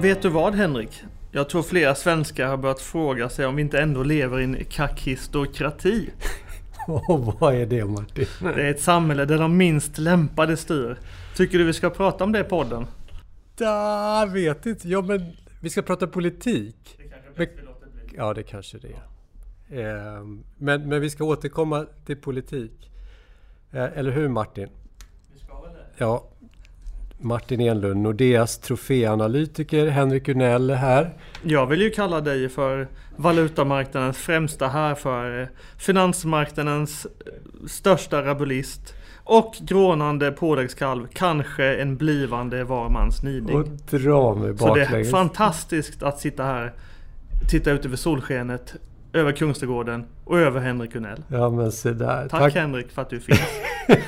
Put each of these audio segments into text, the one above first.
Vet du vad Henrik? Jag tror flera svenskar har börjat fråga sig om vi inte ändå lever i en kakistokrati. Och vad är det Martin? Det är ett samhälle där de minst lämpade styr. Tycker du vi ska prata om det i podden? Jag vet inte. Ja men vi ska prata politik. Men, ja det kanske det är. Ehm, Men, men vi ska återkomma till politik. Eh, Eller hur Martin? Ja. Martin Enlund, Nordeas troféanalytiker. Henrik Unell är här. Jag vill ju kalla dig för valutamarknadens främsta härförare, finansmarknadens eh, största rabulist och grånande påläggskalv, kanske en blivande var mans niding. Och dra mig Så det är baklänges. fantastiskt att sitta här, titta ut över solskenet, över Kungsträdgården och över Henrik Unell. Ja men se där. Tack, Henrik för att du finns.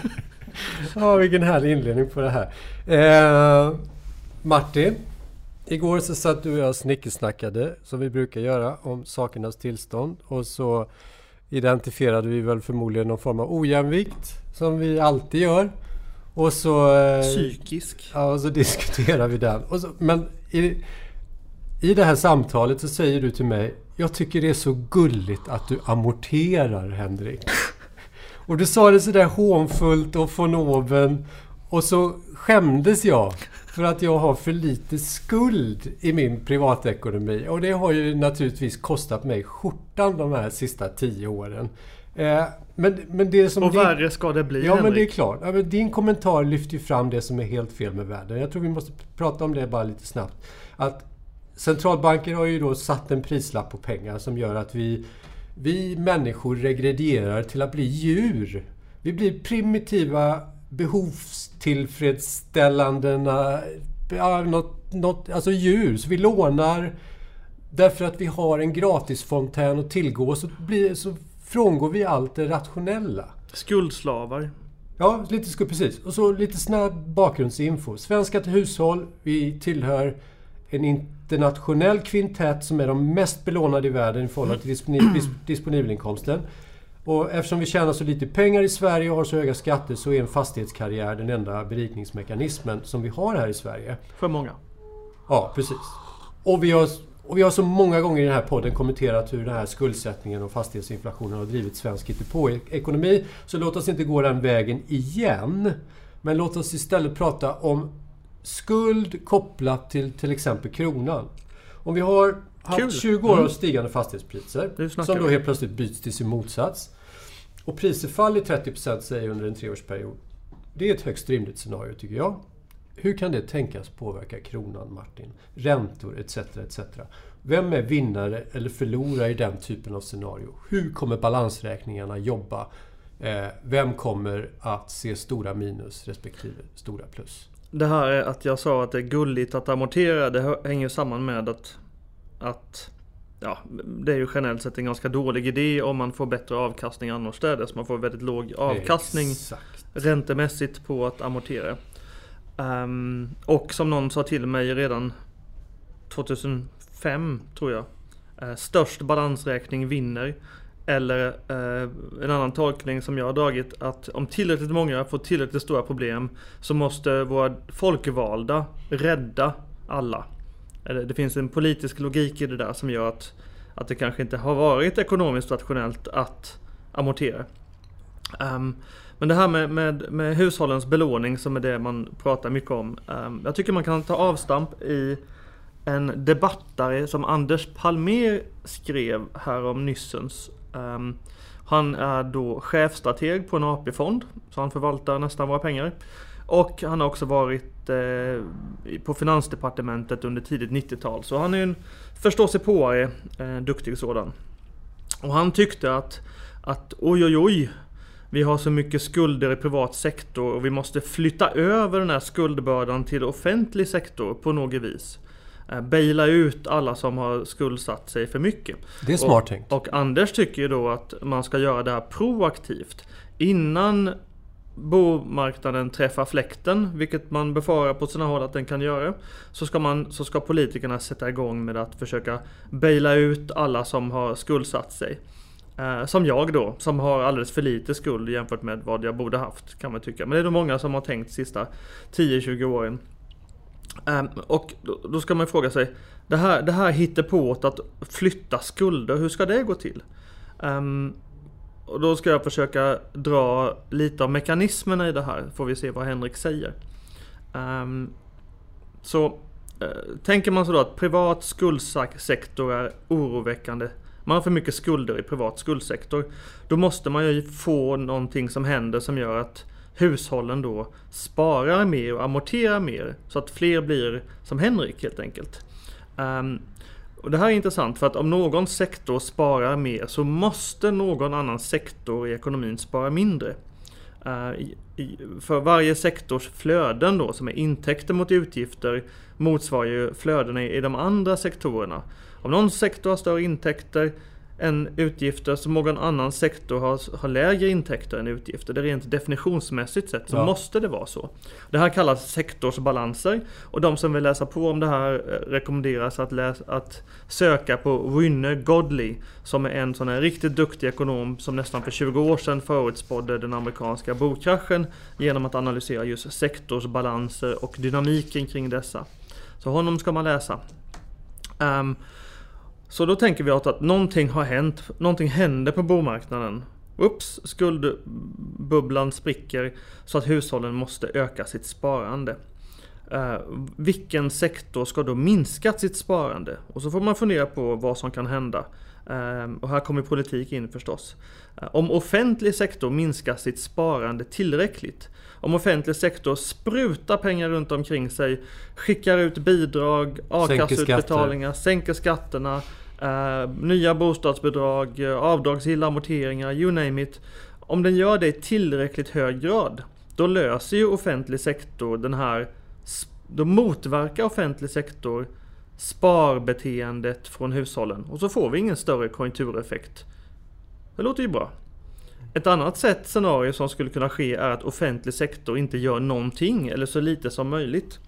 Ja, vilken härlig inledning på det här. Eh, Martin, igår så satt du och jag och snickersnackade som vi brukar göra om sakernas tillstånd och så identifierade vi väl förmodligen någon form av ojämvikt som vi alltid gör. Och så, eh, Psykisk. ja, och så diskuterar vi den. Så, men i, i det här samtalet så säger du till mig Jag tycker det är så gulligt att du amorterar Henrik. Och du sa det sådär hånfullt och von oben. Och så skämdes jag för att jag har för lite skuld i min privatekonomi. Och det har ju naturligtvis kostat mig skjortan de här sista tio åren. Eh, men, men det som... Och din- värre ska det bli Ja, men det är Henrik. klart. Ja, din kommentar lyfter ju fram det som är helt fel med världen. Jag tror vi måste prata om det bara lite snabbt. Att centralbanker har ju då satt en prislapp på pengar som gör att vi, vi människor regredierar till att bli djur. Vi blir primitiva, behovstillfredsställande, ja, något, något, alltså djur. Så vi lånar därför att vi har en gratisfontän att tillgå så, blir, så frångår vi allt det rationella. Skuldslavar. Ja, lite sku, precis. Och så lite snabb bakgrundsinfo. Svenska till hushåll. Vi tillhör en internationell kvintett som är de mest belånade i världen i förhållande till dis- disponibelinkomsten. Och eftersom vi tjänar så lite pengar i Sverige och har så höga skatter så är en fastighetskarriär den enda berikningsmekanismen som vi har här i Sverige. För många. Ja, precis. Och vi, har, och vi har så många gånger i den här podden kommenterat hur den här skuldsättningen och fastighetsinflationen har drivit svensk ekonomi. Så låt oss inte gå den vägen igen. Men låt oss istället prata om skuld kopplat till till exempel kronan. Om vi har haft Kul. 20 år av Mm. stigande fastighetspriser som då helt plötsligt byts till sin motsats. Och priser faller 30% säger under en treårsperiod. Det är ett högst rimligt scenario tycker jag. Hur kan det tänkas påverka kronan, Martin? Räntor etc. etc. Vem är vinnare eller förlorare i den typen av scenario? Hur kommer balansräkningarna jobba? Eh, vem kommer att se stora minus respektive stora plus? Det här är att jag sa att det är gulligt att amortera. Det hänger samman med att, att ja, det är ju generellt sett en ganska dålig idé om man får bättre avkastning annorstädes. Man får väldigt låg avkastning Exakt. räntemässigt på att amortera. Ehm, och som någon sa till mig redan 2005 tror jag. eh, störst balansräkning vinner. Eller eh, en annan tolkning som jag har dragit att om tillräckligt många får tillräckligt stora problem så måste våra folkvalda rädda alla. Eller det finns en politisk logik i det där som gör att, att det kanske inte har varit ekonomiskt rationellt att amortera. Um, men det här med, med, med hushållens belåning som är det man pratar mycket om. Um, jag tycker man kan ta avstamp i en debattare som Anders Palmer skrev här om nyssens. Um, han är då chefstrateg på en AP-fond, så han förvaltar nästan våra pengar. Och han har också varit eh, på Finansdepartementet under tidigt 90-tal. Så han är en förståsigpåare, eh, duktig sådan. Och han tyckte att, att oj oj oj, vi har så mycket skulder i privat sektor och vi måste flytta över den här skuldbördan till offentlig sektor på något vis. Eh, Baila ut alla som har skuldsatt sig för mycket. Det är smart tänkt. Och Anders tycker ju då att man ska göra det här proaktivt. Innan bomarknaden träffar fläkten, vilket man befarar på sina håll att den kan göra, så ska, man, så ska politikerna sätta igång med att försöka baila ut alla som har skuldsatt sig. Eh, som jag då, som har alldeles för lite skuld jämfört med vad jag borde haft, kan man tycka. Men det är nog många som har tänkt sista 10-20 åren. Um, och då, då, ska man fråga sig, det här, det här hittar på att flytta skulder, hur ska det gå till? Um, och då ska jag försöka dra lite av mekanismerna i det här, får vi se vad Henrik säger. Um, så uh, tänker man så då att privat skuldsektor är oroväckande. Man har för mycket skulder i privat skuldsektor. Då måste man ju få någonting som händer som gör att hushållen då sparar mer och amorterar mer. Så att fler blir som Henrik helt enkelt. Um, och det här är intressant för att om någon sektor sparar mer så måste någon annan sektor i ekonomin spara mindre. Uh, i, för varje sektors flöden då som är intäkter mot utgifter motsvarar ju flödena i, i de andra sektorerna. Om någon sektor har större intäkter än utgifter som någon annan sektor har, har lägre intäkter än utgifter. Det är rent definitionsmässigt sett så ja. måste det vara så. Det här kallas sektorsbalanser och de som vill läsa på om det här eh, rekommenderas att, läsa, att söka på Rynne Godley som är en sån här riktigt duktig ekonom som nästan för 20 år sedan förutspådde den amerikanska bokkraschen genom att analysera just sektorsbalanser och dynamiken kring dessa. Så honom ska man läsa. Um, så då tänker vi att någonting har hänt, någonting händer på bomarknaden. Ups, skuldbubblan spricker så att hushållen måste öka sitt sparande. Uh, vilken sektor ska då minska sitt sparande? Och så får man fundera på vad som kan hända. Uh, och här kommer politik in förstås. Uh, om offentlig sektor minskar sitt sparande tillräckligt, om offentlig sektor sprutar pengar runt omkring sig, skickar ut bidrag, a-kasseutbetalningar, sänker skatterna, uh, nya bostadsbidrag, avdragsgilla amorteringar, you name it. Om den gör det i tillräckligt hög grad, då löser ju offentlig sektor den här, då motverkar offentlig sektor sparbeteendet från hushållen och så får vi ingen större konjunktureffekt. Det låter ju bra. Ett annat sätt scenario som skulle kunna ske är att offentlig sektor inte gör någonting eller så lite som möjligt.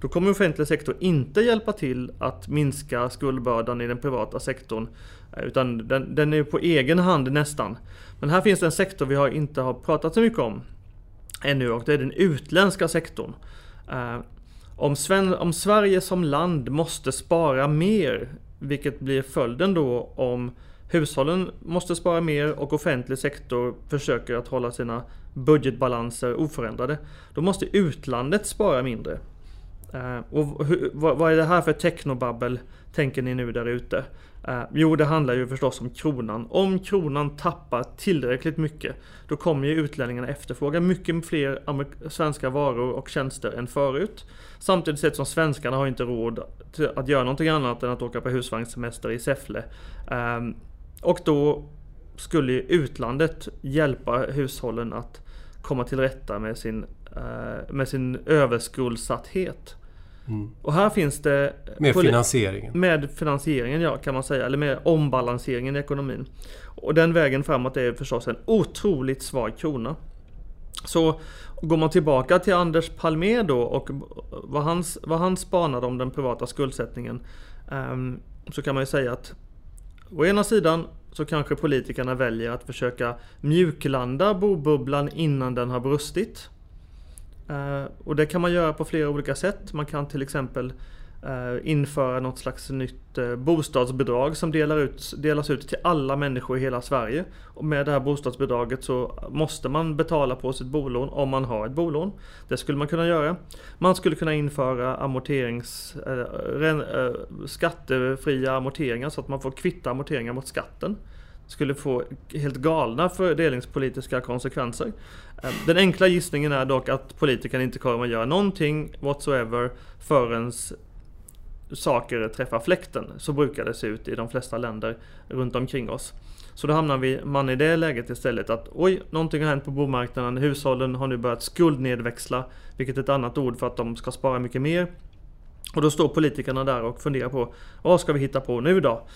Då kommer offentlig sektor inte hjälpa till att minska skuldbördan i den privata sektorn. Eh, utan den, den är på egen hand nästan. Men här finns det en sektor vi har inte har pratat så mycket om ännu och det är den utländska sektorn. Eh, om, Sven, om Sverige som land måste spara mer, vilket blir följden då om Hushållen måste spara mer och offentlig sektor försöker att hålla sina budgetbalanser oförändrade. Då måste utlandet spara mindre. Eh, och hur, vad, vad, är det här för technobabbel, tänker ni nu där ute? Eh, jo, det handlar ju förstås om kronan. Om kronan tappar tillräckligt mycket, då kommer ju utlänningarna efterfråga mycket fler svenska varor och tjänster än förut. Samtidigt sett som svenskarna har inte råd att göra någonting annat än att åka på husvagnssemester i Säffle. Ehm, och då skulle utlandet hjälpa hushållen att komma till rätta med sin, uh, med sin överskuldsatthet. Mm. Och här finns det... Med finansieringen? Med finansieringen ja, kan man säga. Eller med ombalanseringen i ekonomin. Och den vägen framåt är förstås en otroligt svag krona. Så går man tillbaka till Anders Palmer då och vad han, vad han spanade om den privata skuldsättningen. Um, så kan man ju säga att å ena sidan så kanske politikerna väljer att försöka mjuklanda bobubblan innan den har brustit. Eh, och det kan man göra på flera olika sätt. Man kan till exempel Eh, införa något slags nytt eh, bostadsbidrag som delar ut, delas ut till alla människor i hela Sverige. Och med det här bostadsbidraget så måste man betala på sitt bolån om man har ett bolån. Det skulle man kunna göra. Man skulle kunna införa amorterings, eh, skattefria amorteringar så att man får kvitta amorteringar mot skatten skulle få helt galna fördelningspolitiska konsekvenser. Den enkla gissningen är dock att politikerna inte kommer att göra någonting whatsoever förrän saker träffar fläkten. Så brukar det se ut i de flesta länder runt omkring oss. Så då hamnar vi, man i det läget istället att oj, någonting har hänt på bomarknaden. Hushållen har nu börjat skuldnedväxla, vilket är ett annat ord för att de ska spara mycket mer. Och då står politikerna där och funderar på vad ska vi hitta på nu då?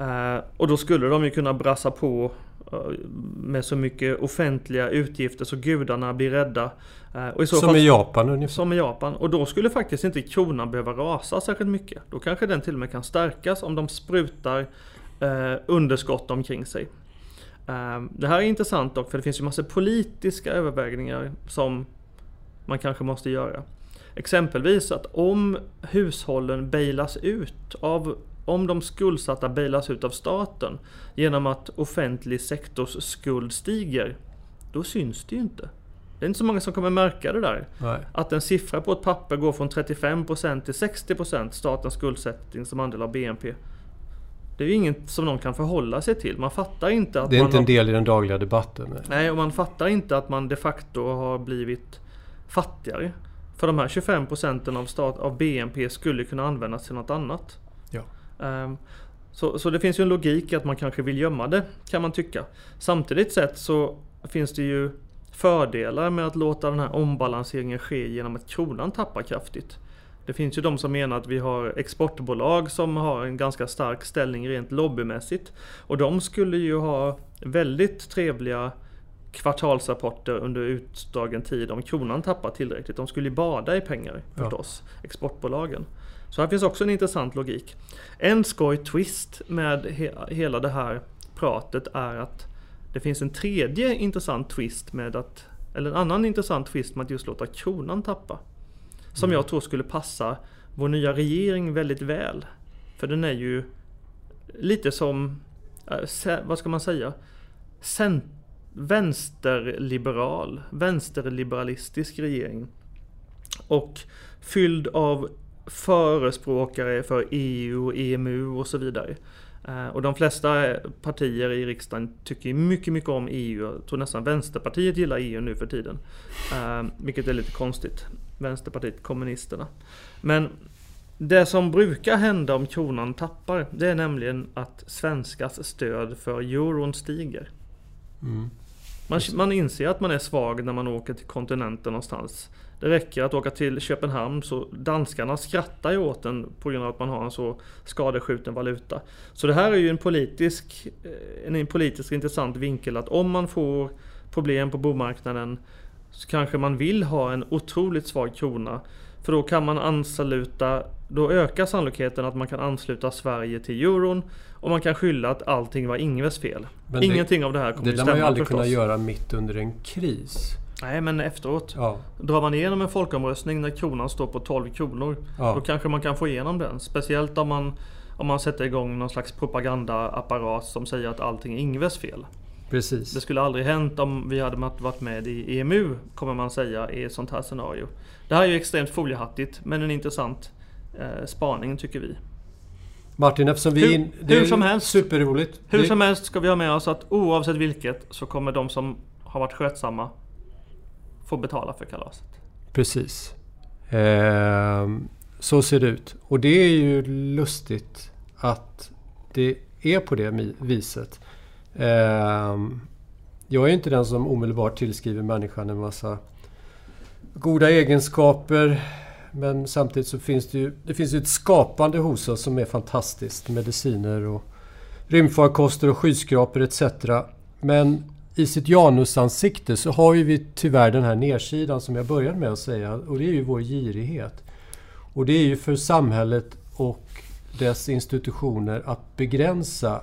Uh, och då skulle de ju kunna brassa på uh, med så mycket offentliga utgifter så gudarna blir rädda. Uh, som fall, i Japan ungefär. Som i Japan. Och då skulle faktiskt inte kronan behöva rasa särskilt mycket. Då kanske den till och med kan stärkas om de sprutar underskott omkring sig. det här är intressant dock för det finns ju massor politiska övervägningar som man kanske måste göra. Exempelvis att om hushållen bailas ut av om de skuldsatta bailas ut av staten genom att offentlig sektors skuld stiger, då syns det ju inte. Det är inte så många som kommer märka det där. Nej. Att en siffra på ett papper går från 35% till 60% statens skuldsättning som andel av BNP. Det är ju inget som någon kan förhålla sig till. Man fattar inte att Det är inte en del i den dagliga debatten. Nej. Nej, och man fattar inte att man de facto har blivit fattigare. För de här 25 procenten av, stat, av BNP skulle kunna användas till något annat. Ja. Ehm, så, så det finns ju en logik i att man kanske vill gömma det, kan man tycka. Samtidigt sett så finns det ju fördelar med att låta den här ombalanseringen ske genom att kronan tappar kraftigt. Det finns ju de som menar att vi har exportbolag som har en ganska stark ställning rent lobbymässigt. Och de skulle ju ha väldigt trevliga kvartalsrapporter under utdragen tid om kronan tappar tillräckligt. De skulle ju bada i pengar Ja. förstås, exportbolagen. Så här finns också en intressant logik. En skoj twist med he- hela det här pratet är att det finns en tredje intressant twist med att, eller en annan intressant twist med att just låta kronan tappa. Som jag tror skulle passa vår nya regering väldigt väl. För den är ju lite som, se- vad ska man säga? Cent- vänsterliberal, vänsterliberalistisk regering. Och fylld av förespråkare för EU och EMU och så vidare. Eh, Och de flesta partier i riksdagen tycker mycket, mycket om EU. Jag tror nästan Vänsterpartiet gillar EU nu för tiden. Eh, Vilket är lite konstigt. Vänsterpartiet kommunisterna. Men det som brukar hända om kronan tappar, det är nämligen att svenskars stöd för euron stiger. Mm. Man, man inser att man är svag när man åker till kontinenten någonstans. Det räcker att åka till Köpenhamn så danskarna skrattar ju åt en på grund av att man har en så skadeskjuten valuta. Så det här är ju en politisk, eh, en politiskt intressant vinkel att om man får problem på bomarknaden så kanske man vill ha en otroligt svag krona. För då kan man ansluta, då ökar sannolikheten att man kan ansluta Sverige till euron och man kan skylla att allting var Ingves fel. Men det- Ingenting av det här kommer Det ju lär man ju stämma aldrig förstås. kunna göra mitt under en kris. Nej men efteråt. Ja. Drar man igenom en folkomröstning när kronan står på 12 kronor. Då Ja. kanske man kan få igenom den. Speciellt om man, om man sätter igång någon slags propagandaapparat som säger att allting är Ingves fel. Det Precis. skulle aldrig hänt om vi hade varit med i EMU, kommer man säga, i ett sånt här scenario. Det här är ju extremt foliehattigt, men en intressant eh, spaning tycker vi. Martin, eftersom vi... Hur- in, hur är som helst. Superroligt. Hur Det- som helst ska vi ha med oss att oavsett vilket så kommer de som har varit skötsamma får betala för kalaset. Precis. Eh, så ser det ut. Och det är ju lustigt att det är på det viset. Eh, jag är inte den som omedelbart tillskriver människan en massa goda egenskaper. Men samtidigt så finns det ju det finns ju ett skapande hos oss som är fantastiskt. Mediciner och rymdfarkoster och skyskrapor etc. Men i sitt janusansikte så har ju vi tyvärr den här nedsidan som jag började med att säga och det är ju vår girighet. Och det är ju för samhället och dess institutioner att begränsa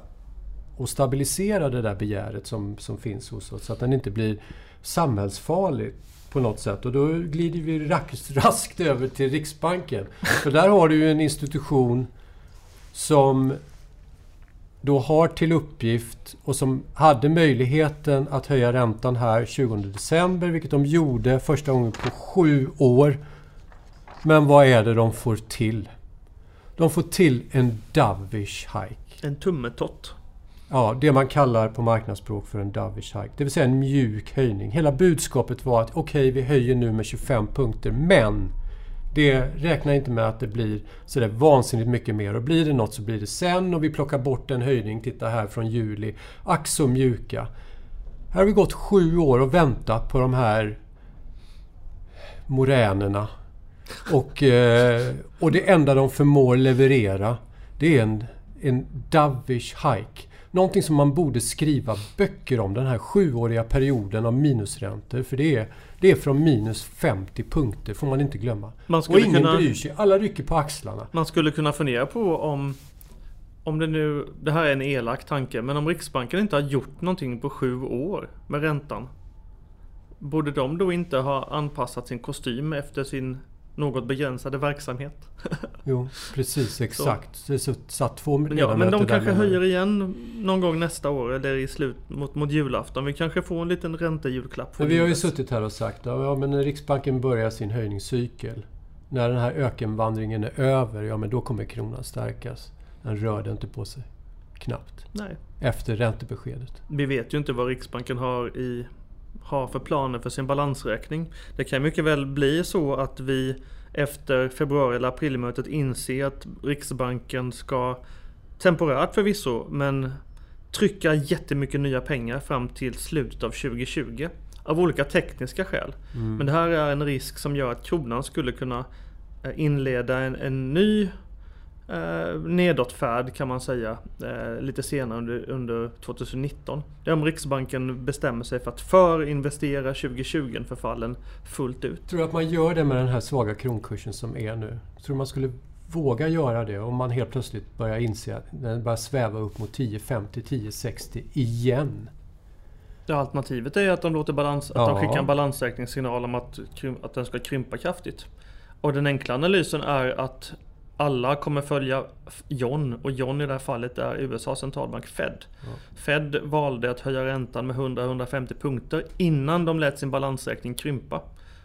och stabilisera det där begäret som, som finns hos oss så att den inte blir samhällsfarlig på något sätt. Och då glider vi raskt, raskt över till Riksbanken. För där har du ju en institution som då har till uppgift och som hade möjligheten att höja räntan här 20 december, vilket de gjorde första gången på sju år. Men vad är det de får till? De får till en dovish hike. En tummetott. Ja, det man kallar på marknadsspråk för en dovish hike. Det vill säga en mjuk höjning. Hela budskapet var att okej, vi höjer nu med 25 punkter, men det räknar inte med att det blir sådär vansinnigt mycket mer. Och blir det något så blir det sen och vi plockar bort en höjning, titta här från juli. Ack så mjuka. Här har vi gått sju år och väntat på de här moränerna. Och, eh, och det enda de förmår leverera det är en, en dovish hike. Någonting som man borde skriva böcker om, den här sjuåriga perioden av minusräntor. För det är, det är från minus 50 punkter, får man inte glömma. Man Och ingen kunna, bryr sig, alla rycker på axlarna. man skulle kunna fundera på om om det nu, det här är en elak tanke, men om Riksbanken inte har gjort någonting på sju år med räntan. Borde de då inte ha anpassat sin kostym efter sin något begränsade verksamhet. Jo, precis exakt. Så. Det satt två Ja, men de kanske höjer igen någon gång nästa år eller i slut mot, mot julafton. Vi kanske får en liten räntejulklapp. Men vi har ju suttit här och sagt att ja, men när Riksbanken börjar sin höjningscykel. När den här ökenvandringen är över, ja men då kommer kronan stärkas. Den rörde inte på sig. Knappt. Nej. Efter räntebeskedet. Vi vet ju inte vad Riksbanken har i har för planer för sin balansräkning. Det kan mycket väl bli så att vi efter februari eller aprilmötet inser att Riksbanken ska temporärt förvisso men trycka jättemycket nya pengar fram till slutet av 2020. Av olika tekniska skäl. Mm. Men det här är en risk som gör att kronan skulle kunna eh, inleda en, en ny eh, nedåtfärd kan man säga eh, lite senare under, under 2019. Det är om Riksbanken bestämmer sig för att förinvestera 2020-förfallen fullt ut. Tror du att man gör det med den här svaga kronkursen som är nu? Tror du man skulle våga göra det om man helt plötsligt börjar inse att den börjar sväva upp mot 10,50, 10,60 igen? Ja, alternativet är att de låter balans, att de skickar en balansräkningssignal om att, att den ska krympa kraftigt. Och den enkla analysen är att alla kommer följa John och John i det här fallet är USAs centralbank Fed. Ja. Fed valde att höja räntan med 100-150 punkter innan de lät sin balansräkning krympa.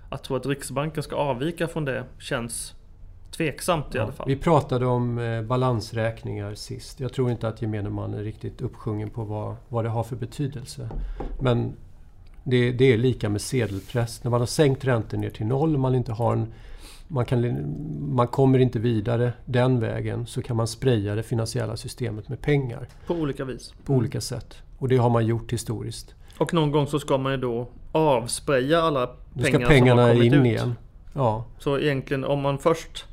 Att tro att Riksbanken ska avvika från det känns tveksamt ja. i alla fall. Vi pratade om eh, balansräkningar sist. Jag tror inte att gemene man är riktigt uppsjungen på vad, vad det har för betydelse. Men det, det är lika med sedelpress. När man har sänkt räntor ner till noll man inte har en man, kan, man kommer inte vidare den vägen så kan man spraya det finansiella systemet med pengar. På olika vis. På mm. olika sätt. Och det har man gjort historiskt. Och någon gång så ska man ju då avspraya alla pengar ska pengarna som har kommit in ut. igen. Ja. Så egentligen om man först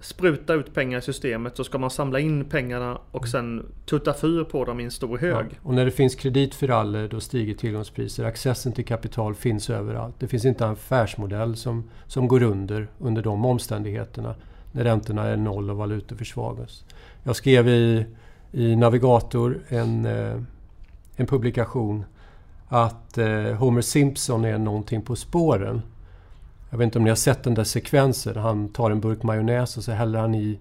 spruta ut pengar i systemet så ska man samla in pengarna och sen tutta fyr på dem i en stor hög. Ja, och när det finns kredit för alla då stiger tillgångspriser. Accessen till kapital finns överallt. Det finns inte en affärsmodell som, som går under under de omständigheterna när räntorna är noll och valutor försvagas. Jag skrev i, i Navigator en, eh, en publikation att eh, Homer Simpson är någonting på spåren. Jag vet inte om ni har sett den där sekvensen. Han tar en burk majonnäs och så häller han i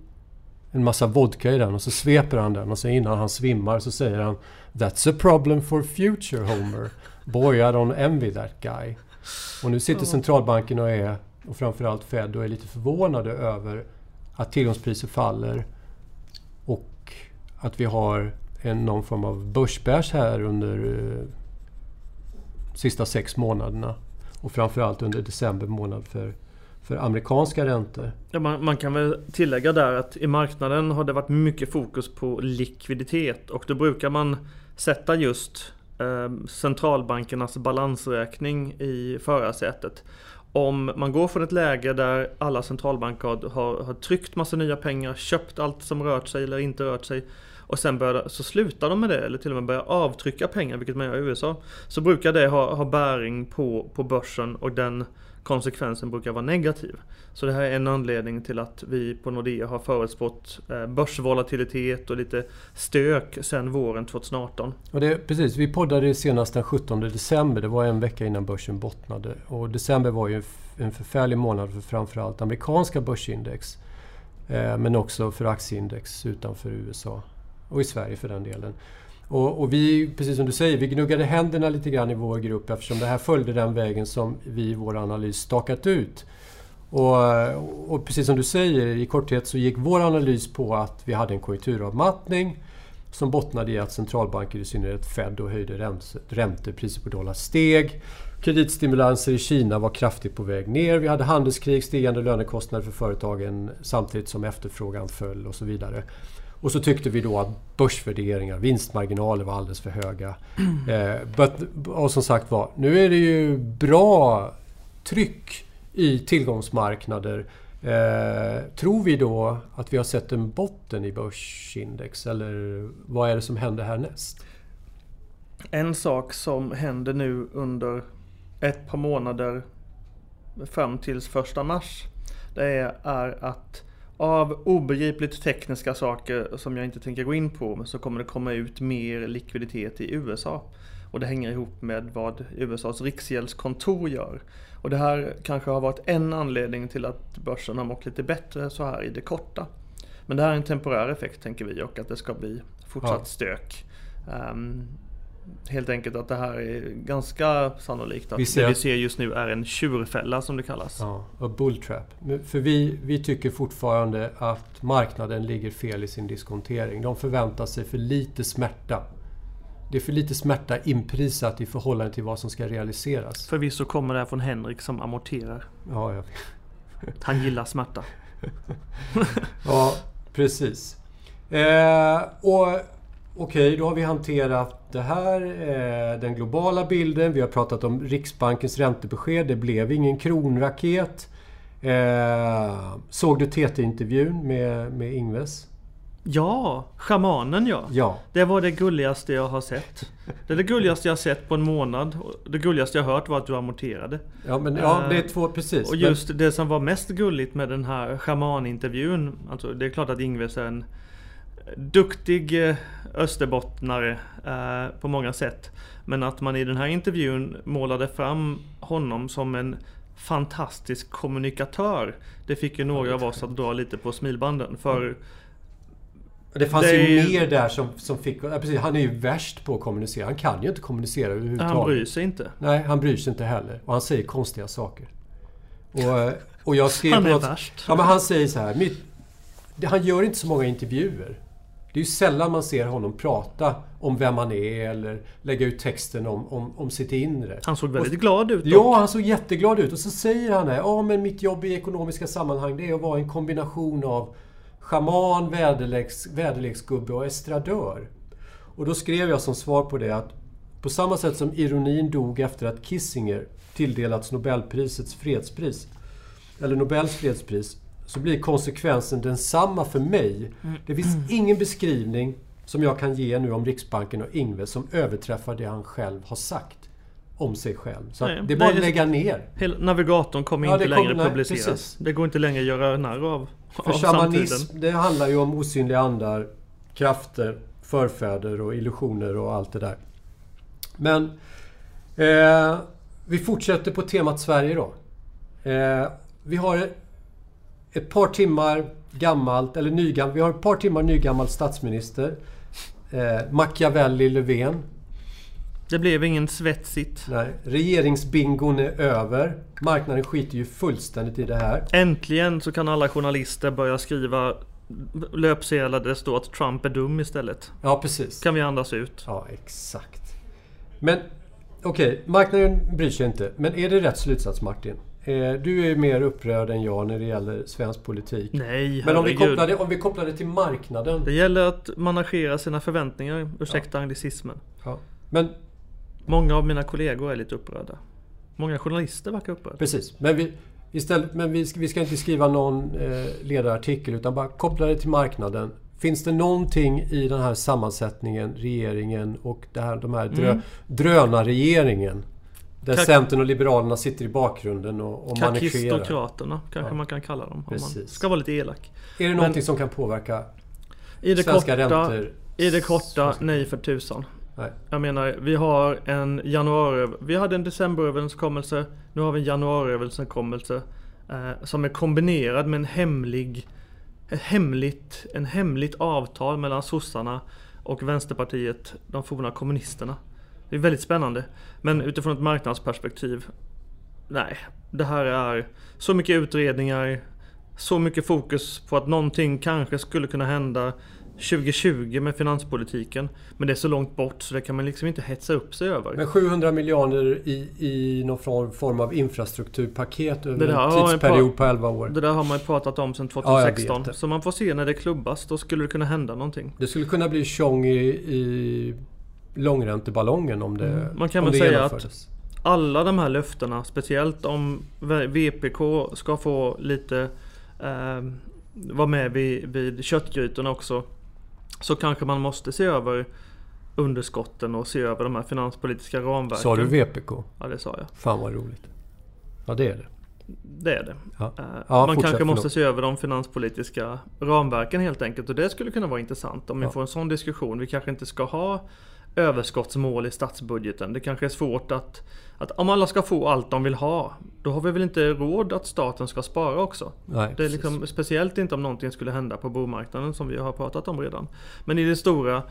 en massa vodka i den och så sveper han den och så innan han svimmar så säger han That's a problem for future Homer. Boy I don't envy that guy. Och nu sitter centralbanken och är, och framförallt Fed, och är lite förvånade över att tillgångspriser faller och att vi har en, någon form av börsbärs här under uh, sista sex månaderna. Och framförallt under december månad för, för amerikanska räntor. Ja, man, man, kan väl tillägga där att i marknaden har det varit mycket fokus på likviditet och då brukar man sätta just eh, centralbankernas balansräkning i förarsätet. Om man går från ett läge där alla centralbanker har, har tryckt massa nya pengar, köpt allt som rört sig eller inte rört sig och sen börjar, så slutar de med det eller till och med börjar avtrycka pengar, vilket man gör i USA. Så brukar det ha, ha bäring på, på börsen och den konsekvensen brukar vara negativ. Så det här är en anledning till att vi på Nordea har förutspått eh, börsvolatilitet och lite stök sedan våren 2018. Och det, precis, vi poddade senast den 17 december. Det var en vecka innan börsen bottnade. Och december var ju en förfärlig månad för framförallt amerikanska börsindex. Eh, men också för aktieindex utanför USA och i Sverige för den delen. Och, och, vi, precis som du säger, vi gnuggade händerna lite grann i vår grupp eftersom det här följde den vägen som vi i vår analys stakat ut. Och, och, precis som du säger, i korthet så gick vår analys på att vi hade en konjunkturavmattning som bottnade i att centralbanker, i synnerhet Fed, och höjde räntor, priser på dollar steg. Kreditstimulanser i Kina var kraftigt på väg ner. Vi hade handelskrig, stigande lönekostnader för företagen samtidigt som efterfrågan föll och så vidare. Och så tyckte vi då att börsvärderingar, vinstmarginaler var alldeles för höga. Eh, but, och som sagt var, nu är det ju bra tryck i tillgångsmarknader. Eh, tror vi då att vi har sett en botten i börsindex eller vad är det som händer härnäst? En sak som händer nu under ett par månader fram tills första mars. Det är att av obegripligt tekniska saker som jag inte tänker gå in på så kommer det komma ut mer likviditet i USA. Och det hänger ihop med vad USAs riksgäldskontor gör. Och det här kanske har varit en anledning till att börsen har mått lite bättre så här i det korta. Men det här är en temporär effekt tänker vi och att det ska bli fortsatt Ja. stök. Ehm, helt enkelt att det här är ganska sannolikt att Vi ser det vi ser just nu är en tjurfälla som det kallas. Ja, och bulltrap. För vi, vi tycker fortfarande att marknaden ligger fel i sin diskontering. De förväntar sig för lite smärta. Det är för lite smärta inprisat i förhållande till vad som ska realiseras. Förvisso kommer det här från Henrik som amorterar. Ja, ja. Han gillar smärta. ja precis. Eh, och Okej, då har vi hanterat det här, eh, den globala bilden. Vi har pratat om Riksbankens räntebesked. Det blev ingen kronraket. Eh, såg du TT-intervjun med, med Ingves? Ja, schamanen ja. Ja. Det var det gulligaste jag har sett. Det är det gulligaste jag har sett på en månad. Det gulligaste jag har hört var att du amorterade. Ja, men, ja Eh, det är två precis. Och just det som var mest gulligt med den här schamanintervjun. Alltså det är klart att Ingves är en duktig eh, österbottnare eh, på många sätt. Men att man i den här intervjun målade fram honom som en fantastisk kommunikatör. Det fick ju några av oss att dra lite på smilbanden. För det fanns det ju mer där som, som fick... Ja, precis, han är ju värst på att kommunicera. Han kan ju inte kommunicera överhuvudtaget. han bryr sig inte. Nej, han bryr sig inte heller. Och han säger konstiga saker. Och, eh, och jag skrev Han är något- värst. Ja, men han säger så här. Mitt, han gör inte så många intervjuer. Det är ju sällan man ser honom prata om vem han är eller lägga ut texten om, om, om sitt inre. Han såg väldigt glad ut dock. Ja, han såg jätteglad ut. Och så säger han här, ja men mitt jobb i ekonomiska sammanhang det är att vara en kombination av schaman, väderleks, väderleksgubbe och estradör. Och då skrev jag som svar på det att på samma sätt som ironin dog efter att Kissinger tilldelats Nobelprisets fredspris, eller Nobels fredspris, så blir konsekvensen densamma för mig. Det finns ingen beskrivning som jag kan ge nu om Riksbanken och Ingves som överträffar det han själv har sagt om sig själv. Så Nej, det är bara att lägga ner. Hela navigatorn kommer Ja, inte längre nej, publiceras. precis. Det går inte längre att göra narr av, För av samtiden. shamanism, det handlar ju om osynliga andar, krafter, förfäder och illusioner och allt det där. Men eh, vi fortsätter på temat Sverige då. Eh, vi har ett par timmar gammalt, eller nygammalt, vi har ett par timmar nygammal statsminister. Eh, Machiavelli Löfven. Det blev ingen svetsigt. Nej, regeringsbingon är över. Marknaden skiter ju fullständigt i det här. Äntligen så kan alla journalister börja skriva löpsedlar där det står att Trump är dum istället. Ja, precis. Kan vi andas ut. Ja, exakt. Men okej, marknaden bryr sig inte. Men är det rätt slutsats Martin? Eh, du är mer upprörd än jag när det gäller svensk politik. Nej, Men om vi, kopplar det, om vi kopplar det till marknaden. Det gäller att managera sina förväntningar. Ursäkta anglicismen. Ja. Men Många av mina kollegor är lite upprörda. Många journalister verkar upprörda. precis. Men vi, istället, men vi, ska, vi ska inte skriva någon eh, ledarartikel utan bara koppla det till marknaden. Finns det någonting i den här sammansättningen, regeringen och det här, de här drö, Mm. drönarregeringen där Kak- Centern och Liberalerna sitter i bakgrunden och, och managerar. Kakistokraterna kanske Ja. man kan kalla dem. Om man ska vara lite elak. Är det någonting som kan påverka I det svenska korta, räntor? i det korta nej för tusan. Nej. Jag menar, vi har en januari... Vi hade en decemberöverenskommelse. Nu har vi en januariöverenskommelse. Eh, som är kombinerad med en hemlig... Ett hemligt, en hemligt avtal mellan sossarna och Vänsterpartiet, de forna kommunisterna. Det är väldigt spännande. Men utifrån ett marknadsperspektiv. Nej, det här är så mycket utredningar. Så mycket fokus på att någonting kanske skulle kunna hända 2020 med finanspolitiken. Men det är så långt bort så det kan man liksom inte hetsa upp sig över. Men 700 miljarder i, i någon form- av infrastrukturpaket över en tidsperiod på 11 år. Det där har man ju pratat om sedan Ja, jag 2016. vet det. så man får se när det klubbas. Då skulle det kunna hända någonting. Det skulle kunna bli tjong i, i långränteballongen om det, Mm. Man kan väl säga genomfördes. Alla de här löftena, speciellt om VPK ska få lite eh, vara med vid, vid köttgrytorna också. Så kanske man måste se över underskotten och se över de här finanspolitiska ramverken. Sa du VPK? Ja, det sa jag. Fan vad roligt. Ja, det är det. Det är det. Ja. Eh, Ja, man kanske måste förlåt. se över de finanspolitiska ramverken helt enkelt. Och det skulle kunna vara intressant om vi Ja. får en sån diskussion. Vi kanske inte ska ha överskottsmål i statsbudgeten. Det kanske är svårt att, att om alla ska få allt de vill ha, då har vi väl inte råd att staten ska spara också. Nej, det är liksom, speciellt inte om någonting skulle hända på bomarknaden som vi har pratat om redan. Men i det stora,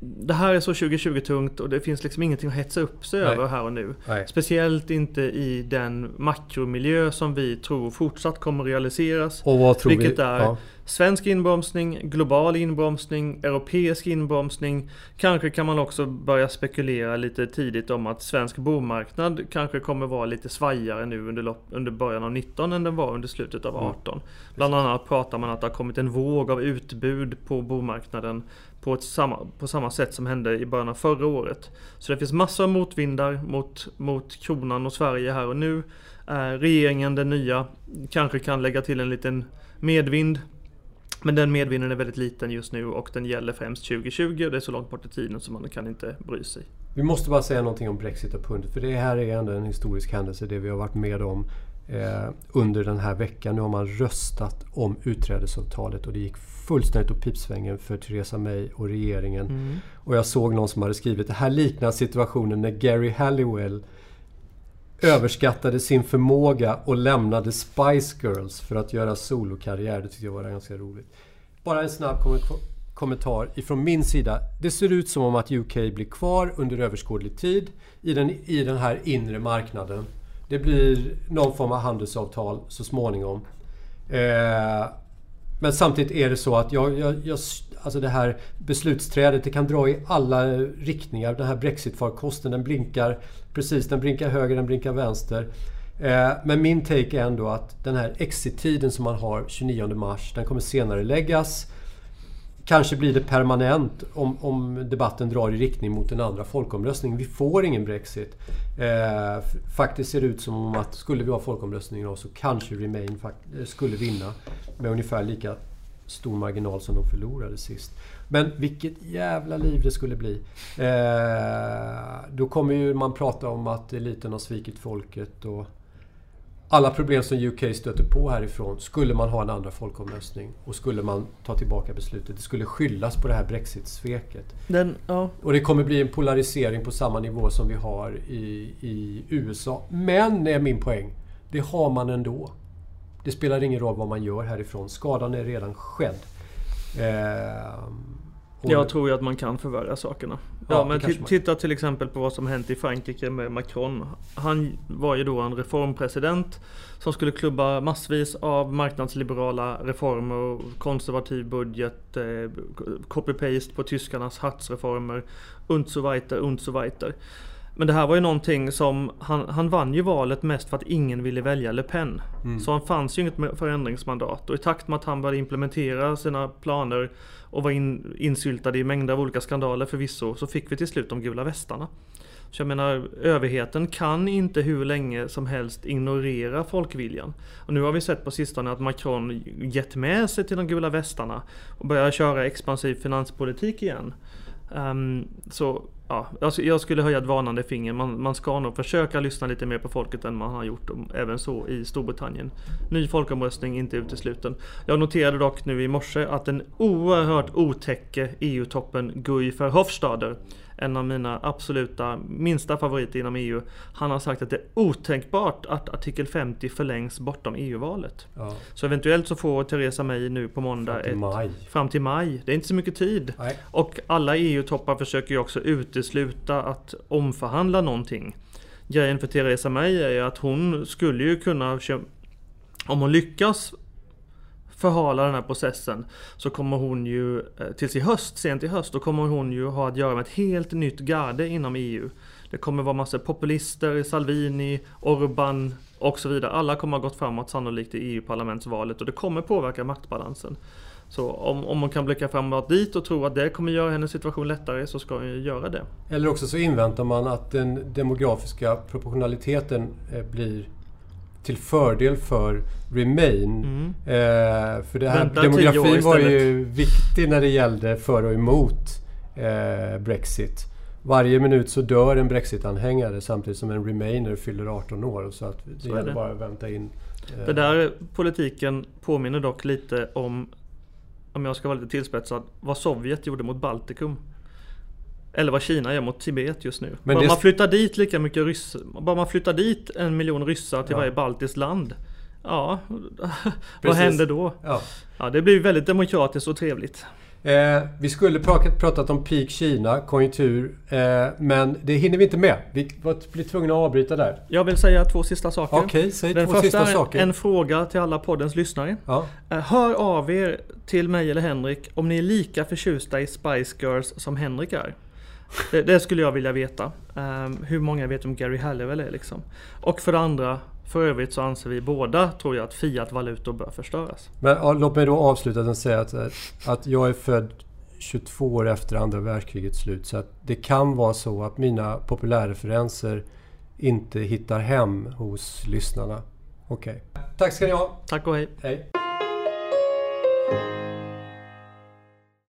det här är så 2020 tungt och det finns liksom ingenting att hetsa upp sig Nej. över här och nu. Nej. Speciellt inte i den makromiljö som vi tror fortsatt kommer realiseras. Och vad tror Vilket vi? är Ja. svensk inbromsning, global inbromsning, europeisk inbromsning. Kanske kan man också börja spekulera lite tidigt om att svensk bomarknad kanske kommer vara lite svajigare nu under, lopp, under början av 19 än den var under slutet av Mm. 18. Bland annat pratar man att det har kommit en våg av utbud på bomarknaden på, ett samma, på samma sätt som hände i början av förra året. Så det finns massor av motvindar mot, mot kronan och Sverige här och nu. Eh, regeringen, den nya, kanske kan lägga till en liten medvind. Men den medvinden är väldigt liten just nu och den gäller främst 2020 och det är så långt bort i tiden så man kan inte bry sig. Vi måste bara säga någonting om Brexit och pundet. För det här är ändå en historisk händelse, det vi har varit med om eh, under den här veckan. Nu har man röstat om utträdesavtalet och det gick fullständigt åt pipsvängen för Theresa May och regeringen. Mm. Och jag såg någon som hade skrivit det här liknar situationen när Gary Halliwell överskattade sin förmåga och lämnade Spice Girls för att göra solokarriär. Det tyckte jag var ganska roligt. Bara en snabb kom- kommentar ifrån min sida. Det ser ut som om att UK blir kvar under överskådlig tid i den, i den här inre marknaden. Det blir någon form av handelsavtal så småningom. Eh, men samtidigt är det så att jag, jag, jag, alltså det här beslutsträdet det kan dra i alla riktningar. Den här brexitfarkosten den blinkar precis, den blinkar höger, den blinkar vänster. Eh, men min take är ändå att den här exit-tiden som man har 29 mars, den kommer senare läggas. Kanske blir det permanent om, om debatten drar i riktning mot en andra folkomröstning. Vi får ingen Brexit. Eh, faktiskt ser det ut som att skulle vi ha folkomröstning idag så kanske Remain eh, skulle vinna med ungefär lika stor marginal som de förlorade sist. Men vilket jävla liv det skulle bli. Eh, då kommer ju man prata om att eliten har svikit folket och alla problem som UK stöter på härifrån skulle man ha en andra folkomröstning och skulle man ta tillbaka beslutet. Det skulle skyllas på det här Brexit-sveket. Den, ja, Och det kommer bli en polarisering på samma nivå som vi har i, i USA. Men, är min poäng, det har man ändå. Det spelar ingen roll vad man gör härifrån. Skadan är redan skedd. Och- jag tror ju att man kan förvärra sakerna. Ja, men titta till exempel på vad som hänt i Frankrike med Macron. Han var ju då en reformpresident som skulle klubba massvis av marknadsliberala reformer, konservativ budget, eh, copy-paste på tyskarnas Hartz-reformer, und so weiter, und so weiter. Men det här var ju någonting som, han, han vann ju valet mest för att ingen ville välja Le Pen. Mm. Så han fanns ju inget förändringsmandat och i takt med att han började implementera sina planer och var in, insyltad i mängder av olika skandaler förvisso så fick vi till slut de gula västarna. Så jag menar, överheten kan inte hur länge som helst ignorera folkviljan. Och nu har vi sett på sistone att Macron gett med sig till de gula västarna och börjar köra expansiv finanspolitik igen. Ehm, så ja, alltså jag skulle höja ett varnande finger. Man, man ska nog försöka lyssna lite mer på folket än man har gjort. och Även så i Storbritannien. Ny folkomröstning inte utesluten. Jag noterade dock nu i morse att den oerhört otäcke EU-toppen Guy Verhofstader en av mina absoluta minsta favoriter inom EU. Han har sagt att det är otänkbart att artikel 50 förlängs bortom EU-valet. Ja, Så eventuellt så får Theresa May nu på måndag fram till ett, maj. fram till maj. Det är inte så mycket tid. Nej. Och alla EU-toppar försöker ju också utesluta att omförhandla någonting. Grejen för Theresa May är ju att hon skulle ju kunna, om hon lyckas förhala den här processen så kommer hon ju eh, tills i höst, sent i höst, då kommer hon ju ha att göra med ett helt nytt garde inom EU. Det kommer vara massa populister, Salvini, Orban och så vidare. Alla kommer ha gått framåt sannolikt i EU-parlamentsvalet och det kommer påverka maktbalansen. Så om, om hon kan blicka framåt dit och tro att det kommer göra hennes situation lättare så ska hon ju göra det. Eller också så inväntar man att den demografiska proportionaliteten eh, blir till fördel för Remain. Mm. Eh, för det här, Vänta demografin var ju viktig när det gällde för och emot eh, Brexit. Varje minut så dör en Brexit-anhängare samtidigt som en Remainer fyller 18 år. Så att det Så gäller det. bara att vänta in. eh, Det där politiken påminner dock lite om, om jag ska vara lite tillspetsad, vad Sovjet gjorde mot Baltikum. Eller vad Kina gör mot Tibet just nu. Men bara det- man flyttar dit lika mycket ryssar, bara man flyttar dit en miljon ryssar till Ja. varje baltiskt land. Ja, vad händer då? Ja. Ja, det blir väldigt demokratiskt och trevligt. Eh, vi skulle pratat, om peak Kina, konjunktur, eh, men det hinner vi inte med. Vi blir tvungna att avbryta där. Jag vill säga två sista saker. Okej, säg Den två första sista är saker. en fråga till alla poddens lyssnare. Ja. Eh, Hör av er till mig eller Henrik om ni är lika förtjusta i Spice Girls som Henrik är. Det, det skulle jag vilja veta. Ehm, hur många vet om Gary Halliwell är liksom. Och för det andra, för övrigt så anser vi båda, tror jag, att fiat-valutor bör förstöras. Men ja, låt mig då avsluta med att säga att, att jag är född 22 år efter andra världskrigets slut. Så att det kan vara så att mina populärreferenser inte hittar hem hos lyssnarna. Okej. Tack ska ni ha. Tack och hej! Hej.